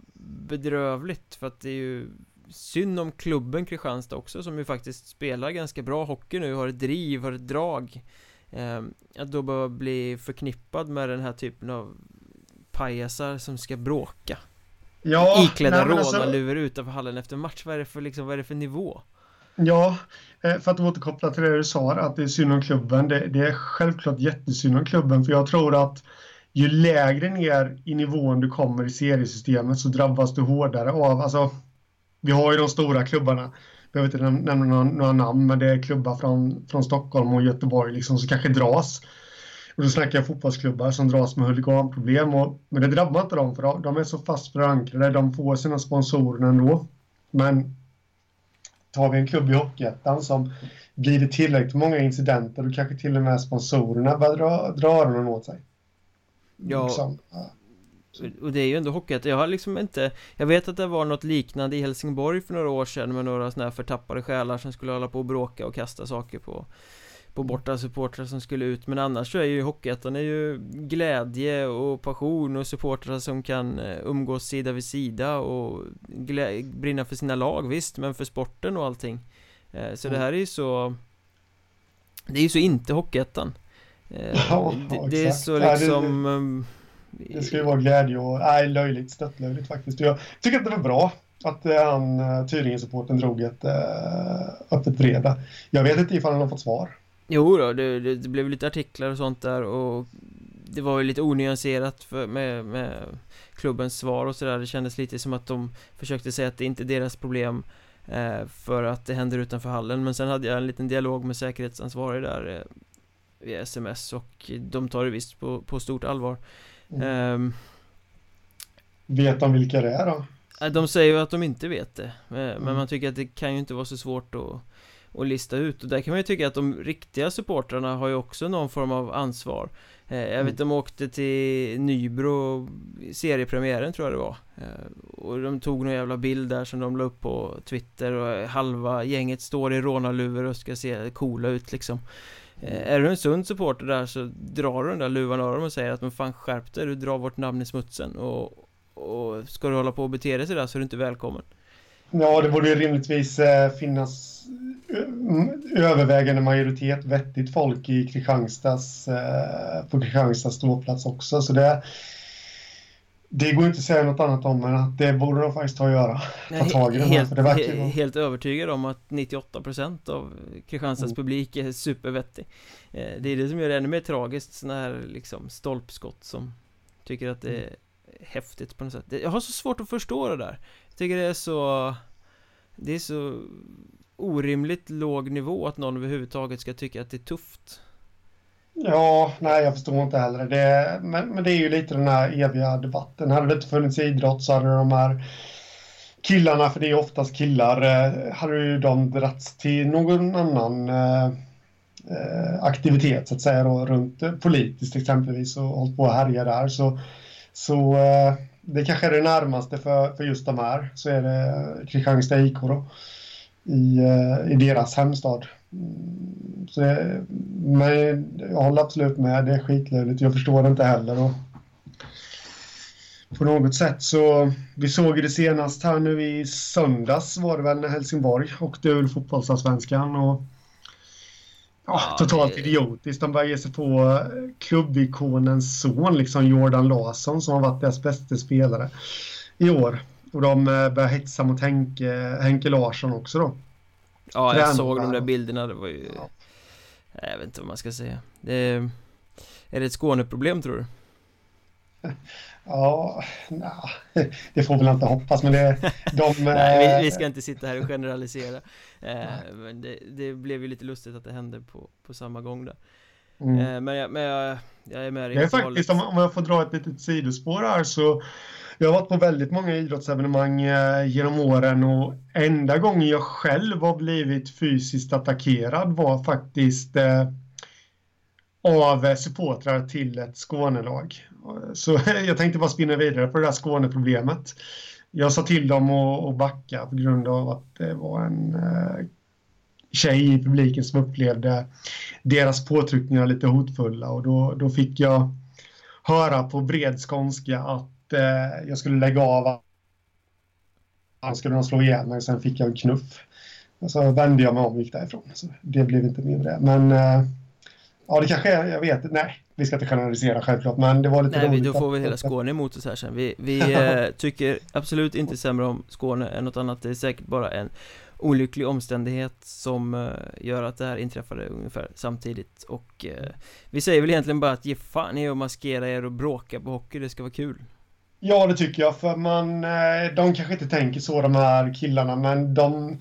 bedrövligt för att det är ju synd om klubben Kristianstad också som ju faktiskt spelar ganska bra hockey nu, har ett driv, har ett drag. Eh, att då behöva bli förknippad med den här typen av pajasar som ska bråka Ja Iklädda rånarluvor alltså... utanför hallen efter match, vad är det för, liksom, vad är det för nivå? Ja, eh, för att återkoppla till det du sa, att det är synd om klubben. Det, det är självklart jättesynd om klubben, för jag tror att ju lägre ner i nivån du kommer i seriesystemet så drabbas du hårdare av, alltså, vi har ju de stora klubbarna, jag behöver inte nämna några, några namn, men det är klubbar från, från Stockholm och Göteborg liksom, som kanske dras och då snackar jag fotbollsklubbar som dras med huliganproblem. Och, men det drabbar inte dem för de, är så fast förankrade. De får sina sponsorer ändå. Men tar vi en klubb i Hockeyettan som blir det tillräckligt många incidenter då kanske till och med sponsorerna börjar dra, dra öronen åt sig. Ja, liksom. Och det är ju ändå Hockeyettan, jag har liksom inte Jag vet att det var något liknande i Helsingborg för några år sedan med några sådana här förtappade själar som skulle hålla på och bråka och kasta saker på på borta supportrar som skulle ut. Men annars så är ju Hockeyettan är ju glädje och passion och supportrar som kan eh, umgås sida vid sida och brinna för sina lag visst men för sporten och allting. Eh, Så mm. det här är ju så Det är ju så inte Hockeyettan. Eh, Ja, det, det är så liksom ja, det, det ska ju vara glädje och, nej löjligt, störtlöjligt faktiskt. Jag tycker att det var bra att han, Tyringen-supporten drog ett öppet brev Jag vet inte ifall han har fått svar Jo då, det, det, det, blev lite artiklar och sånt där och det var ju lite onyanserat för, med, med klubbens svar och sådär Det kändes lite som att de försökte säga att det inte är deras problem eh, För att det händer utanför hallen Men sen hade jag en liten dialog med säkerhetsansvarig där eh, Via sms och de tar det visst på, på stort allvar mm. eh, Vet de vilka det är då? De säger ju att de inte vet det Men Mm. man tycker att det kan ju inte vara så svårt att, att lista ut. Och där kan man ju tycka att de riktiga supportrarna har ju också någon form av ansvar. Eh, Jag Mm. vet de åkte till Nybro Seriepremiären tror jag det var. Eh, Och de tog någon jävla bild där som de la upp på Twitter Och halva gänget står i rånarluvor och ska se coola ut liksom. Eh, Är du en sund supporter där så drar du den där luvan av dem och säger att men fan skärp dig, du drar vårt namn i smutsen. Och, och ska du hålla på och bete dig sådär så är du inte välkommen Ja, det borde ju rimligtvis eh, finnas eh, övervägande majoritet vettigt folk i Kristianstads, eh, på Kristianstads ståplats också. Så det, det går inte att säga något annat om än att det borde de faktiskt ta och göra. Är tag i här, helt, för det verkar he- helt övertygad om att 98% av Kristianstads Mm. publik är supervettig Det är det som gör det ännu mer tragiskt, sådana här liksom stolpskott som tycker att det är häftigt på något sätt Jag har så svårt att förstå det där Jag tycker det är så Det är så orimligt låg nivå att någon överhuvudtaget ska tycka att det är tufft Ja, nej, jag förstår inte heller det. Men, men det är ju lite den här eviga debatten. Hade det inte funnits idrott så hade de här killarna, för det är oftast killar, eh, hade ju de dragits till någon annan eh, eh, aktivitet så att säga då, runt politiskt exempelvis och hållit på att härja där. Så, så eh, det kanske är det närmaste för, för just de här. Så är det Kristianstad IK då i, eh, i deras hemstad. Mm, så det, men jag håller absolut med, det är skitlöjligt. Jag förstår det inte heller. Och på något sätt så, vi såg ju det senast här nu i söndags var det väl när Helsingborg åkte ur fotbollsallsvenskan och ja, totalt det- idiotiskt. De började ge sig på eh, klubbikonens son, liksom Jordan Larsson som har varit deras bästa spelare i år. Och de eh, började hetsa mot Henke, Henke Larsson också då. Ja, jag Tränare. såg de där bilderna, det var ju Ja. Jag vet inte vad man ska säga det är, är det ett Skåneproblem tror du? Ja, nja, det får väl inte hoppas, men det, de... Nej, eh, vi, vi ska inte sitta här och generalisera eh, Men det, det blev ju lite lustigt att det hände på, på samma gång där mm. eh, Men, jag, men jag, jag är med dig Det är faktiskt, om, om jag får dra ett litet sidospår här så jag har varit på väldigt många idrottsevenemang genom åren och enda gången jag själv har blivit fysiskt attackerad var faktiskt eh, av supportrar till ett Skånelag. Så jag tänkte bara spinna vidare på det där Skåneproblemet. Jag sa till dem att, backa på grund av att det var en eh, tjej i publiken som upplevde deras påtryckningar lite hotfulla och då, då fick jag höra på bred skånska att eh, jag skulle lägga av. Han skulle nog slå ihjäl mig, sen fick jag en knuff. Och så vände jag mig om och gick därifrån. Så det blev inte mindre. Men eh, ja, det kanske är, jag vet Nej, vi ska inte generalisera självklart, men det var lite Nej, vi, då får vi hela Skåne emot oss här sen. Vi, vi eh, tycker absolut inte sämre om Skåne än något annat. Det är säkert bara en olycklig omständighet som eh, gör att det här inträffade ungefär samtidigt. Och eh, vi säger väl egentligen bara att ge fan i att maskera er och bråka på hockey, det ska vara kul. Ja, det tycker jag. För man, eh, de kanske inte tänker så, de här killarna, men de...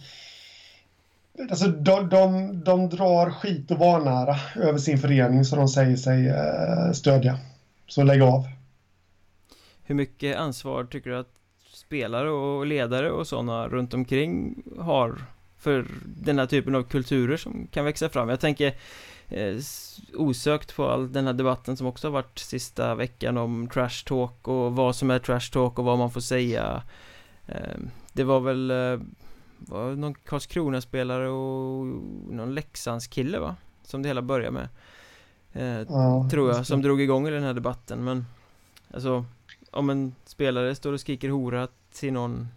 Alltså, de, de, de drar skit och vanära över sin förening som de säger sig eh, stödja. Så lägg av. Hur mycket ansvar tycker du att spelare och ledare och sådana runt omkring har för den här typen av kulturer som kan växa fram? Jag tänker eh, osökt på all den här debatten som också har varit sista veckan om trash talk och vad som är trash talk och vad man får säga. Eh, det var väl eh, var någon Karlskrona-spelare och någon Leksandskille va? Som det hela började med. Eh, Ja, tror jag, som drog igång i den här debatten men Alltså Om en spelare står och skriker hora till någon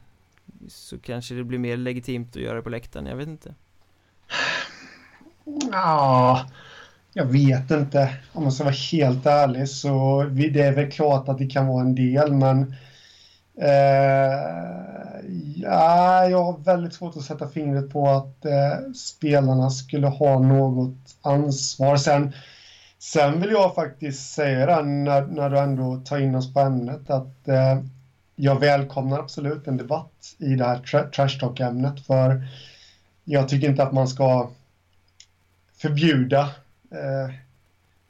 Så kanske det blir mer legitimt att göra det på läktaren, jag vet inte Ja, jag vet inte. Om man ska vara helt ärlig så det är väl klart att det kan vara en del, men eh, ja, jag har väldigt svårt att sätta fingret på att eh, spelarna skulle ha något ansvar. Sen, sen vill jag faktiskt säga det när, när du ändå tar in oss på ämnet att eh, jag välkomnar absolut en debatt i det här tra- trash talk-ämnet för jag tycker inte att man ska förbjuda, eh,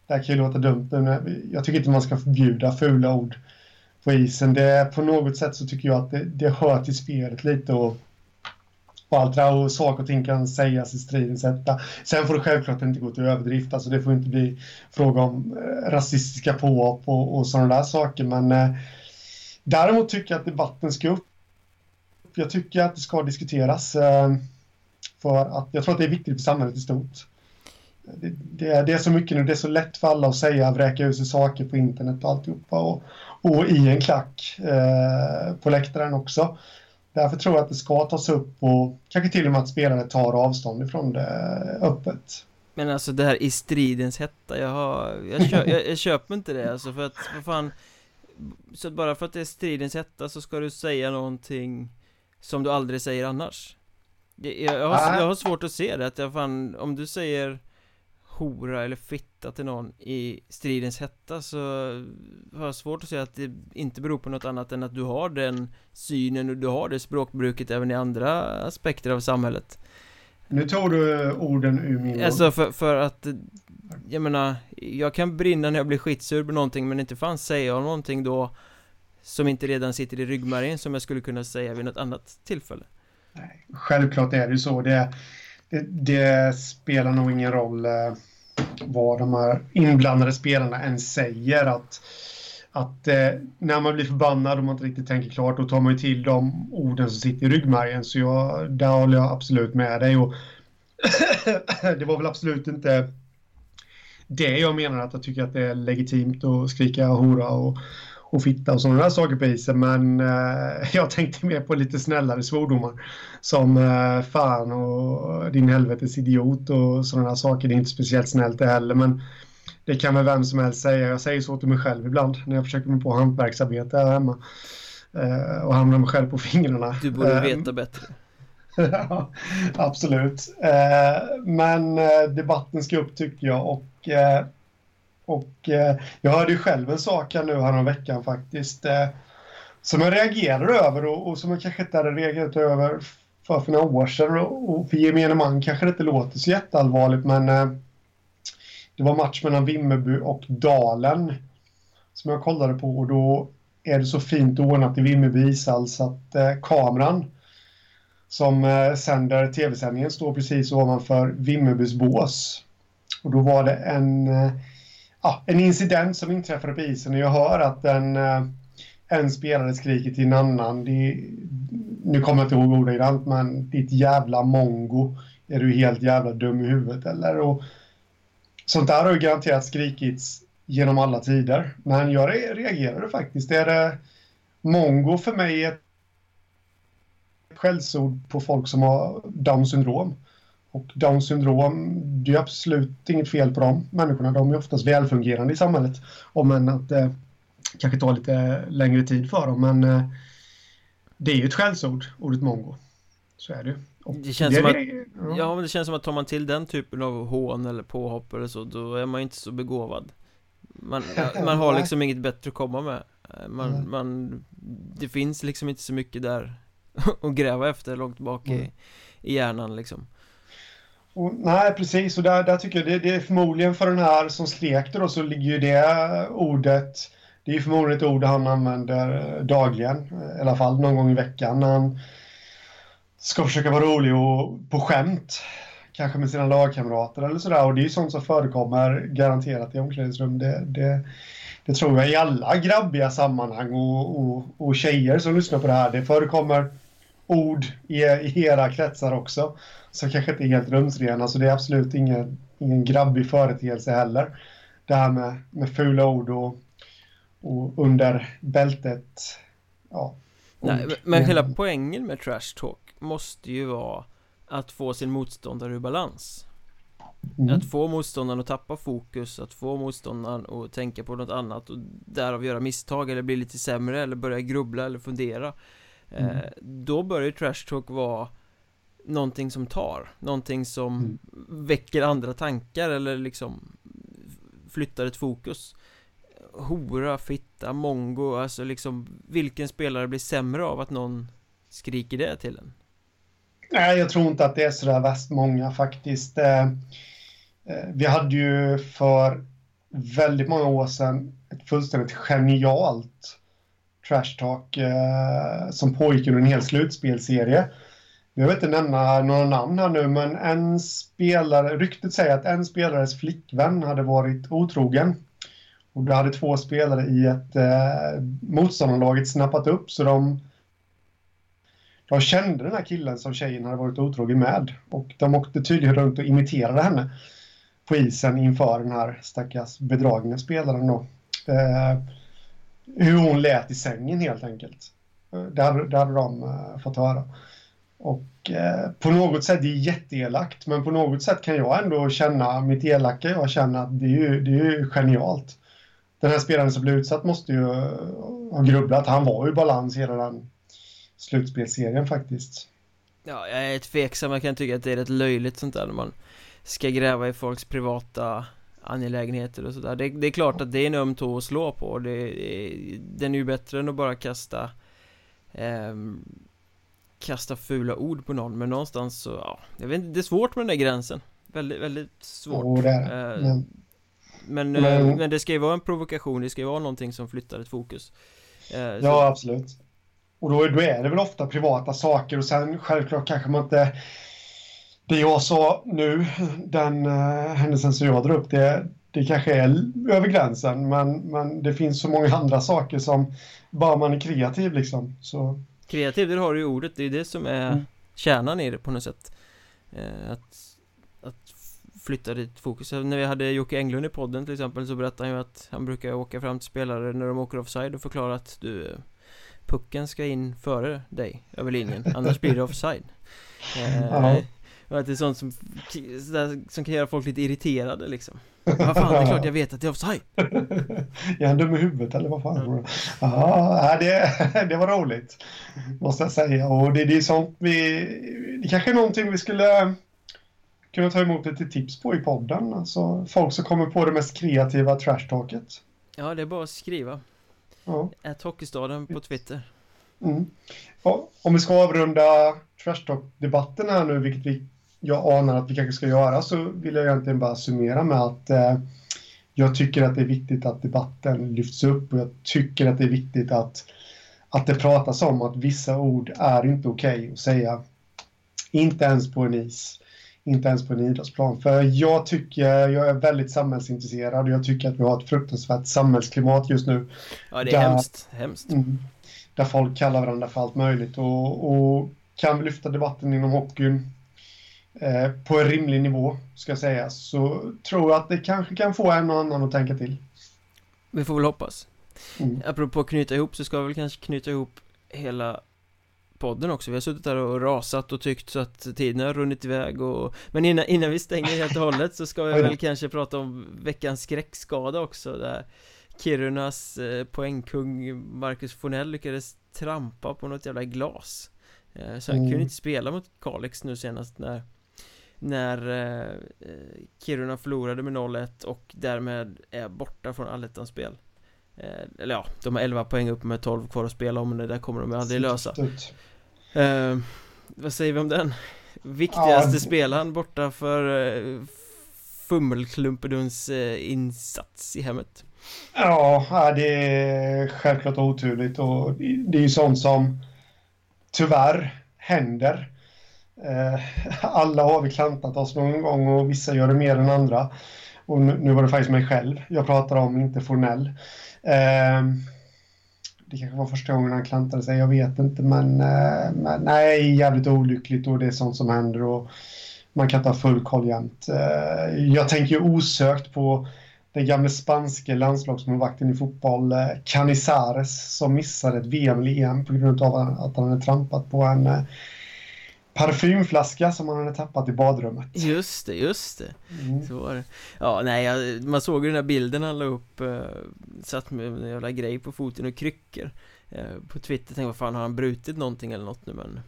det här kan ju låta dumt nu, men jag tycker inte man ska förbjuda fula ord på isen. Det, på något sätt så tycker jag att det, det hör till spelet lite och, och allt det där och saker och ting kan sägas i stridens hetta. Sen får det självklart inte gå till överdrift, alltså det får inte bli fråga om eh, rasistiska påhopp och, och sådana där saker, men eh, däremot tycker jag att debatten ska upp. Jag tycker att det ska diskuteras. Eh, för att jag tror att det är viktigt för samhället i stort. Det, det, det, är så mycket nu, det är så lätt för alla att säga, vräka ut sig saker på internet och alltihopa. Och, och i en klack eh, på läktaren också. Därför tror jag att det ska tas upp och kanske till och med att spelare tar avstånd ifrån det öppet. Men alltså det här i stridens hetta, jag, har, jag, köp, jag, jag köper inte det alltså för att, vad fan Så bara för att det är stridens hetta så ska du säga någonting som du aldrig säger annars Jag, jag, har, jag har svårt att se det, att jag fan, om du säger hora eller fitta till någon i stridens hetta så har jag svårt att säga att det inte beror på något annat än att du har den synen och du har det språkbruket även i andra aspekter av samhället. Nu tog du orden ur min Alltså för, för att Jag menar Jag kan brinna när jag blir skitsur på någonting men inte fan säger jag någonting då Som inte redan sitter i ryggmärgen som jag skulle kunna säga vid något annat tillfälle. Nej, Självklart är det så. Det, det, det spelar nog ingen roll eh, vad de här inblandade spelarna än säger. Att, att eh, när man blir förbannad och man inte riktigt tänker klart, då tar man ju till de orden som sitter i ryggmärgen. Så jag, där håller jag absolut med dig. Och det var väl absolut inte det jag menar att jag tycker att det är legitimt att skrika hora och och fitta och sådana där saker på isen. Men eh, jag tänkte mer på lite snällare svordomar. Som eh, fan och din helvetes idiot och sådana där saker. Det är inte speciellt snällt det heller. Men det kan väl vem som helst säga. Jag säger så till mig själv ibland när jag försöker mig på hantverksarbete här hemma. Eh, och hamnar mig själv på fingrarna. Du borde eh, veta bättre. ja, absolut. Eh, men eh, debatten ska upp tycker jag. Och och eh, jag hörde ju själv en sak här nu veckan faktiskt. Eh, som jag reagerade över och, och, som jag kanske inte hade reagerat över för, för några år sedan. Och, och för gemene man kanske det inte låter så jätteallvarligt men eh, det var match mellan Vimmerby och Dalen som jag kollade på och då är det så fint ordnat i Vimmerby ishall så att eh, kameran som eh, sänder tv-sändningen står precis ovanför Vimmerbys bås. Och då var det en eh, ja, en incident som inträffade på isen och jag hör att en, eh, en spelare skriker till en annan. Det, nu kommer jag inte ihåg ordagrant, men ditt jävla mongo. Är du helt jävla dum i huvudet eller? Och sånt där har ju garanterat skrikits genom alla tider. Men jag reagerade faktiskt. Det är det, mongo för mig ett skällsord på folk som har Down syndrom. Och Downs syndrom, det är absolut inget fel på de människorna. De är oftast välfungerande i samhället. Om än att det eh, kanske tar lite längre tid för dem. Men eh, det är ju ett skällsord, ordet mongo. Så är det ju. Det känns, det, som att, ja. men det känns som att tar man till den typen av hån eller påhopp eller så, då är man inte så begåvad. Man, man har liksom inget bättre att komma med. Man, man, det finns liksom inte så mycket där att gräva efter långt bak i, i hjärnan liksom. Och, nej, precis. Och där, där tycker jag det, det, är förmodligen för den här som skrek då så ligger ju det ordet det är förmodligen ett ord han använder eh, dagligen, eh, i alla fall någon gång i veckan när han ska försöka vara rolig och på skämt. Kanske med sina lagkamrater eller sådär. Och det är ju sånt som förekommer garanterat i omklädningsrum. Det, det, det tror jag i alla grabbiga sammanhang och, och, och tjejer som lyssnar på det här. Det förekommer ord i, i era kretsar också som kanske inte är helt rumsrena, så det är absolut ingen, ingen grabbig företeelse heller. Det här med, med fula ord och, och under bältet, ja. Nej, men hela poängen med trash talk måste ju vara att få sin motståndare ur balans. Mm. Att få motståndaren att tappa fokus, att få motståndaren att tänka på något annat och därav göra misstag eller bli lite sämre eller börja grubbla eller fundera. Mm. Eh, då bör ju trash talk vara någonting som tar, någonting som mm. väcker andra tankar eller liksom flyttar ett fokus Hora, fitta, mongo, alltså liksom vilken spelare blir sämre av att någon skriker det till en? Nej, jag tror inte att det är sådär värst många faktiskt. Eh, eh, vi hade ju för väldigt många år sedan ett fullständigt genialt trash talk eh, som pågick under en hel slutspelserie. Jag vill inte nämna några namn här nu, men en spelare, ryktet säger att en spelares flickvän hade varit otrogen. Och det hade två spelare i ett eh, motståndarlaget snappat upp, så de, de kände den här killen som tjejen hade varit otrogen med. Och de åkte tydligen runt och imiterade henne på isen inför den här stackars bedragna spelaren då. Eh, hur hon lät i sängen helt enkelt. Det hade, det hade de uh, fått höra. Och eh, på något sätt, det är jätteelakt, men på något sätt kan jag ändå känna, mitt elaka jag känner att det är ju, det är ju genialt. Den här spelaren som blev utsatt måste ju eh, ha grubblat. Han var ju balans hela den slutspelserien faktiskt. Ja, jag är tveksam, jag kan tycka att det är rätt löjligt sånt där när man ska gräva i folks privata angelägenheter och sådär. Det, det, är klart att det är en öm tå att slå på det, det, Den är ju bättre än att bara kasta eh, Kasta fula ord på någon. Men någonstans så, ja Jag vet inte, det är svårt med den där gränsen. Väldigt, väldigt svårt. Oh, det är. Eh, men, men, eh, men, men, det ska ju vara en provokation, det ska ju vara någonting som flyttar ett fokus. Eh, Ja, så. absolut. Och då, då är det väl ofta privata saker och sen självklart kanske man inte det jag sa nu, den uh, händelsen som jag drar upp, det, det kanske är över gränsen, men, men det finns så många andra saker som bara man är kreativ liksom. Så. Kreativ, det har du ju ordet, det är det som är mm. kärnan i det på något sätt. Eh, att, att flytta ditt fokus. När vi hade Jocke Englund i podden till exempel så berättade han ju att han brukar åka fram till spelare när de åker offside och förklara att du Pucken ska in före dig över linjen, annars blir det offside. Eh, och att det är sånt som, som kan göra folk lite irriterade liksom. Vad fan, det är klart jag vet att det är offside. Är han dum i huvudet eller vad fan? Ja, det, det var roligt Måste jag säga. Och det, det är sånt vi Det kanske är någonting vi skulle kunna ta emot lite tips på i podden. Alltså folk som kommer på det mest kreativa trashtalket. Ja, det är bara att skriva. Ja. Ät Hockeystaden på Twitter. Mm. Om vi ska avrunda trashtalk-debatten här nu, vilket vi jag anar att vi kanske ska göra så vill jag egentligen bara summera med att eh, jag tycker att det är viktigt att debatten lyfts upp och jag tycker att det är viktigt att, att det pratas om att vissa ord är inte okej okay att säga. Inte ens på en is. Inte ens på en idrottsplan. För jag tycker, jag är väldigt samhällsintresserad och jag tycker att vi har ett fruktansvärt samhällsklimat just nu. Ja, det är där, hemskt. hemskt. Mm, där folk kallar varandra för allt möjligt och, och kan vi lyfta debatten inom hockeyn Eh, på en rimlig nivå, ska sägas, så tror jag att det kanske kan få en och annan att tänka till. Vi får väl hoppas. Mm. Apropå knyta ihop så ska vi väl kanske knyta ihop hela podden också Vi har suttit där och rasat och tyckt så att tiden har runnit iväg och Men innan, innan vi stänger helt och hållet så ska vi väl kanske prata om veckans skräckskada också där Kirunas eh, poängkung Marcus Fornell lyckades trampa på något jävla glas eh, Så han mm. kunde inte spela mot Kalix nu senast när när eh, Kiruna förlorade med 0-1 och därmed är borta från allettan-spel eh, Eller ja, de har 11 poäng upp med 12 kvar att spela om, men det där kommer de aldrig lösa. Eh, Vad säger vi om den? Viktigaste ja, spelaren borta för eh, Fummelklumpeduns eh, insats i hemmet. Ja, det är självklart oturligt och det är ju sånt som tyvärr händer Eh, alla har vi klantat oss någon gång och vissa gör det mer än andra. Och nu, var det faktiskt mig själv jag pratar om, inte Fornell. Eh, det kanske var första gången han klantade sig, jag vet inte. Men, eh, men nej, jävligt olyckligt och det är sånt som händer. Och man kan inte ha full koll jämt. Jag tänker ju osökt på den gamle spanske landslagsmålvakten i fotboll, Canizares, som missade ett VM eller EM på grund av att han hade trampat på en parfymflaska som han hade tappat i badrummet. Just det, just det. Mm. Så var det. Ja, nej, jag, man såg ju den där bilden han la upp uh, Satt med en jävla grej på foten och kryckor uh, På Twitter. Tänkte jag, vad fan har han brutit någonting eller något nu men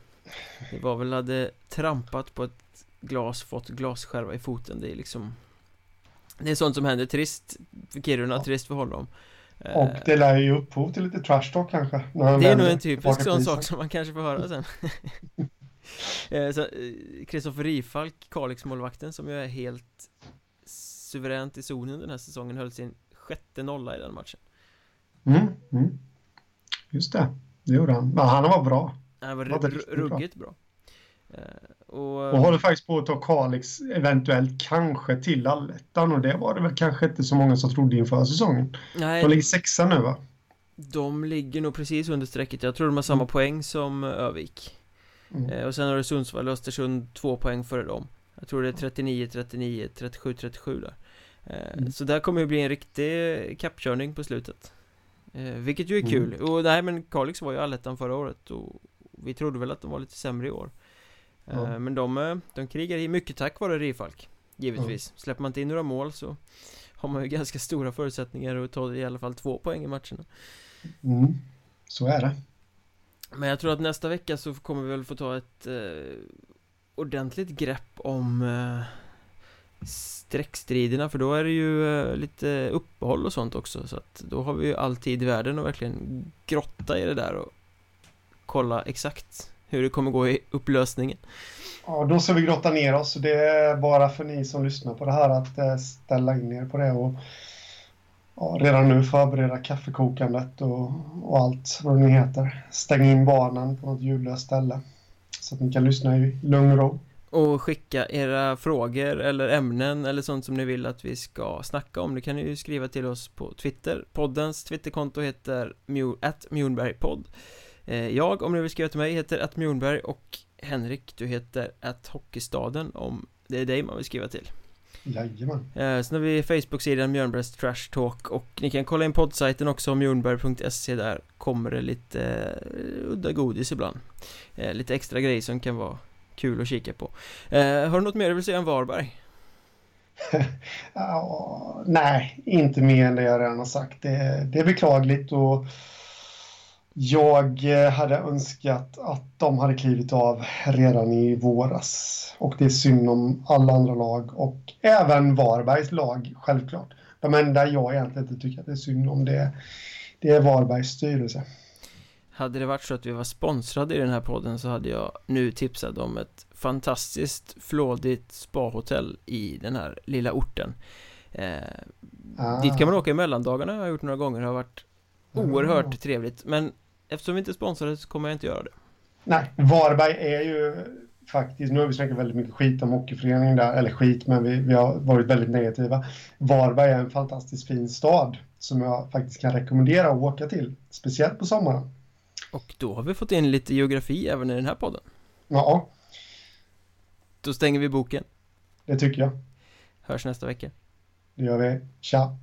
Det var väl, hade trampat på ett glas, fått glasskärva i foten. Det är liksom Det är sånt som händer, trist för Kiruna, ja. trist för honom. Eh, och det lär ju upphov till lite trash talk kanske Det är nog en typisk sån sak som man kanske får höra sen Kristoffer eh, Rifalk, Kalix-målvakten som ju är helt suveränt i zonen den här säsongen höll sin sjätte nolla i den matchen mm, mm. Just det, det gjorde han. Ja, han var bra. Han var Var det ru- riktigt bra? ruggigt bra, Eh, Och, Och håller faktiskt på att ta Kalix eventuellt kanske till allettan och det var det väl kanske inte så många som trodde inför säsongen. nej, De ligger sexa nu va? de ligger nog precis under strecket Jag tror de har samma poäng som eh, Övik Mm. Eh, Och sen har du Sundsvall och Östersund två poäng före dem Jag tror det är 39, 39, 37, 37 där Eh, Mm. Så där kommer det bli en riktig kappkörning på slutet Eh, Vilket ju är Mm. kul, och nej men Kalix var ju allettan förra året och vi trodde väl att de var lite sämre i år Ja. Men de, de krigar i mycket tack vare Rifalk Givetvis, släpper man inte in några mål så har man ju ganska stora förutsättningar att ta i alla fall två poäng i matcherna Mm. Så är det. Men jag tror att nästa vecka så kommer vi väl få ta ett eh, ordentligt grepp om eh, streckstriderna för då är det ju eh, lite uppehåll och sånt också så att då har vi ju all tid i världen att verkligen grotta i det där och kolla exakt hur det kommer gå i upplösningen. Ja, då ska vi grotta ner oss. Det är bara för ni som lyssnar på det här att eh, ställa in er på det och ja, redan nu förbereda kaffekokandet och, och allt vad det nu heter. Stäng in barnen på något ljudlöst ställe så att ni kan lyssna i lugn och ro. Och skicka era frågor eller ämnen eller sånt som ni vill att vi ska snacka om Det kan ni ju skriva till oss på Twitter Poddens Twitterkonto heter atmjornbergpodd eh, Jag, om ni vill skriva till mig, heter atmjornberg och Henrik, du heter hockeystaden om det är dig man vill skriva till Jajamän. eh, Sen har vi Facebook-sidan Mjörnbergs Trash Talk och ni kan kolla in poddsajten också mjornberg.se där kommer det lite eh, udda godis ibland eh, Lite extra grejer som kan vara kul att kika på Har du något mer du vill säga om Varberg? Ja, nej, inte mer än det jag redan har sagt. Det, det är beklagligt och jag eh, hade önskat att de hade klivit av redan i våras. Och det är synd om alla andra lag och även Varbergs lag, självklart. De enda jag egentligen inte tycker att det är synd om det, det är Varbergs styrelse. Hade det varit så att vi var sponsrade i den här podden så hade jag nu tipsat om ett fantastiskt flådigt spahotell i den här lilla orten eh, Ah. Dit kan man åka i mellandagarna, har jag gjort några gånger, det har varit oerhört trevligt Men eftersom vi inte är sponsrade så kommer jag inte göra det Nej, Varberg är ju faktiskt, nu har vi snackat väldigt mycket skit om hockeyföreningen där, eller skit, men vi, vi har varit väldigt negativa. Varberg är en fantastiskt fin stad som jag faktiskt kan rekommendera att åka till, speciellt på sommaren. Och då har vi fått in lite geografi även i den här podden Ja, Då stänger vi boken, det tycker jag. hörs nästa vecka Det gör vi. Tja!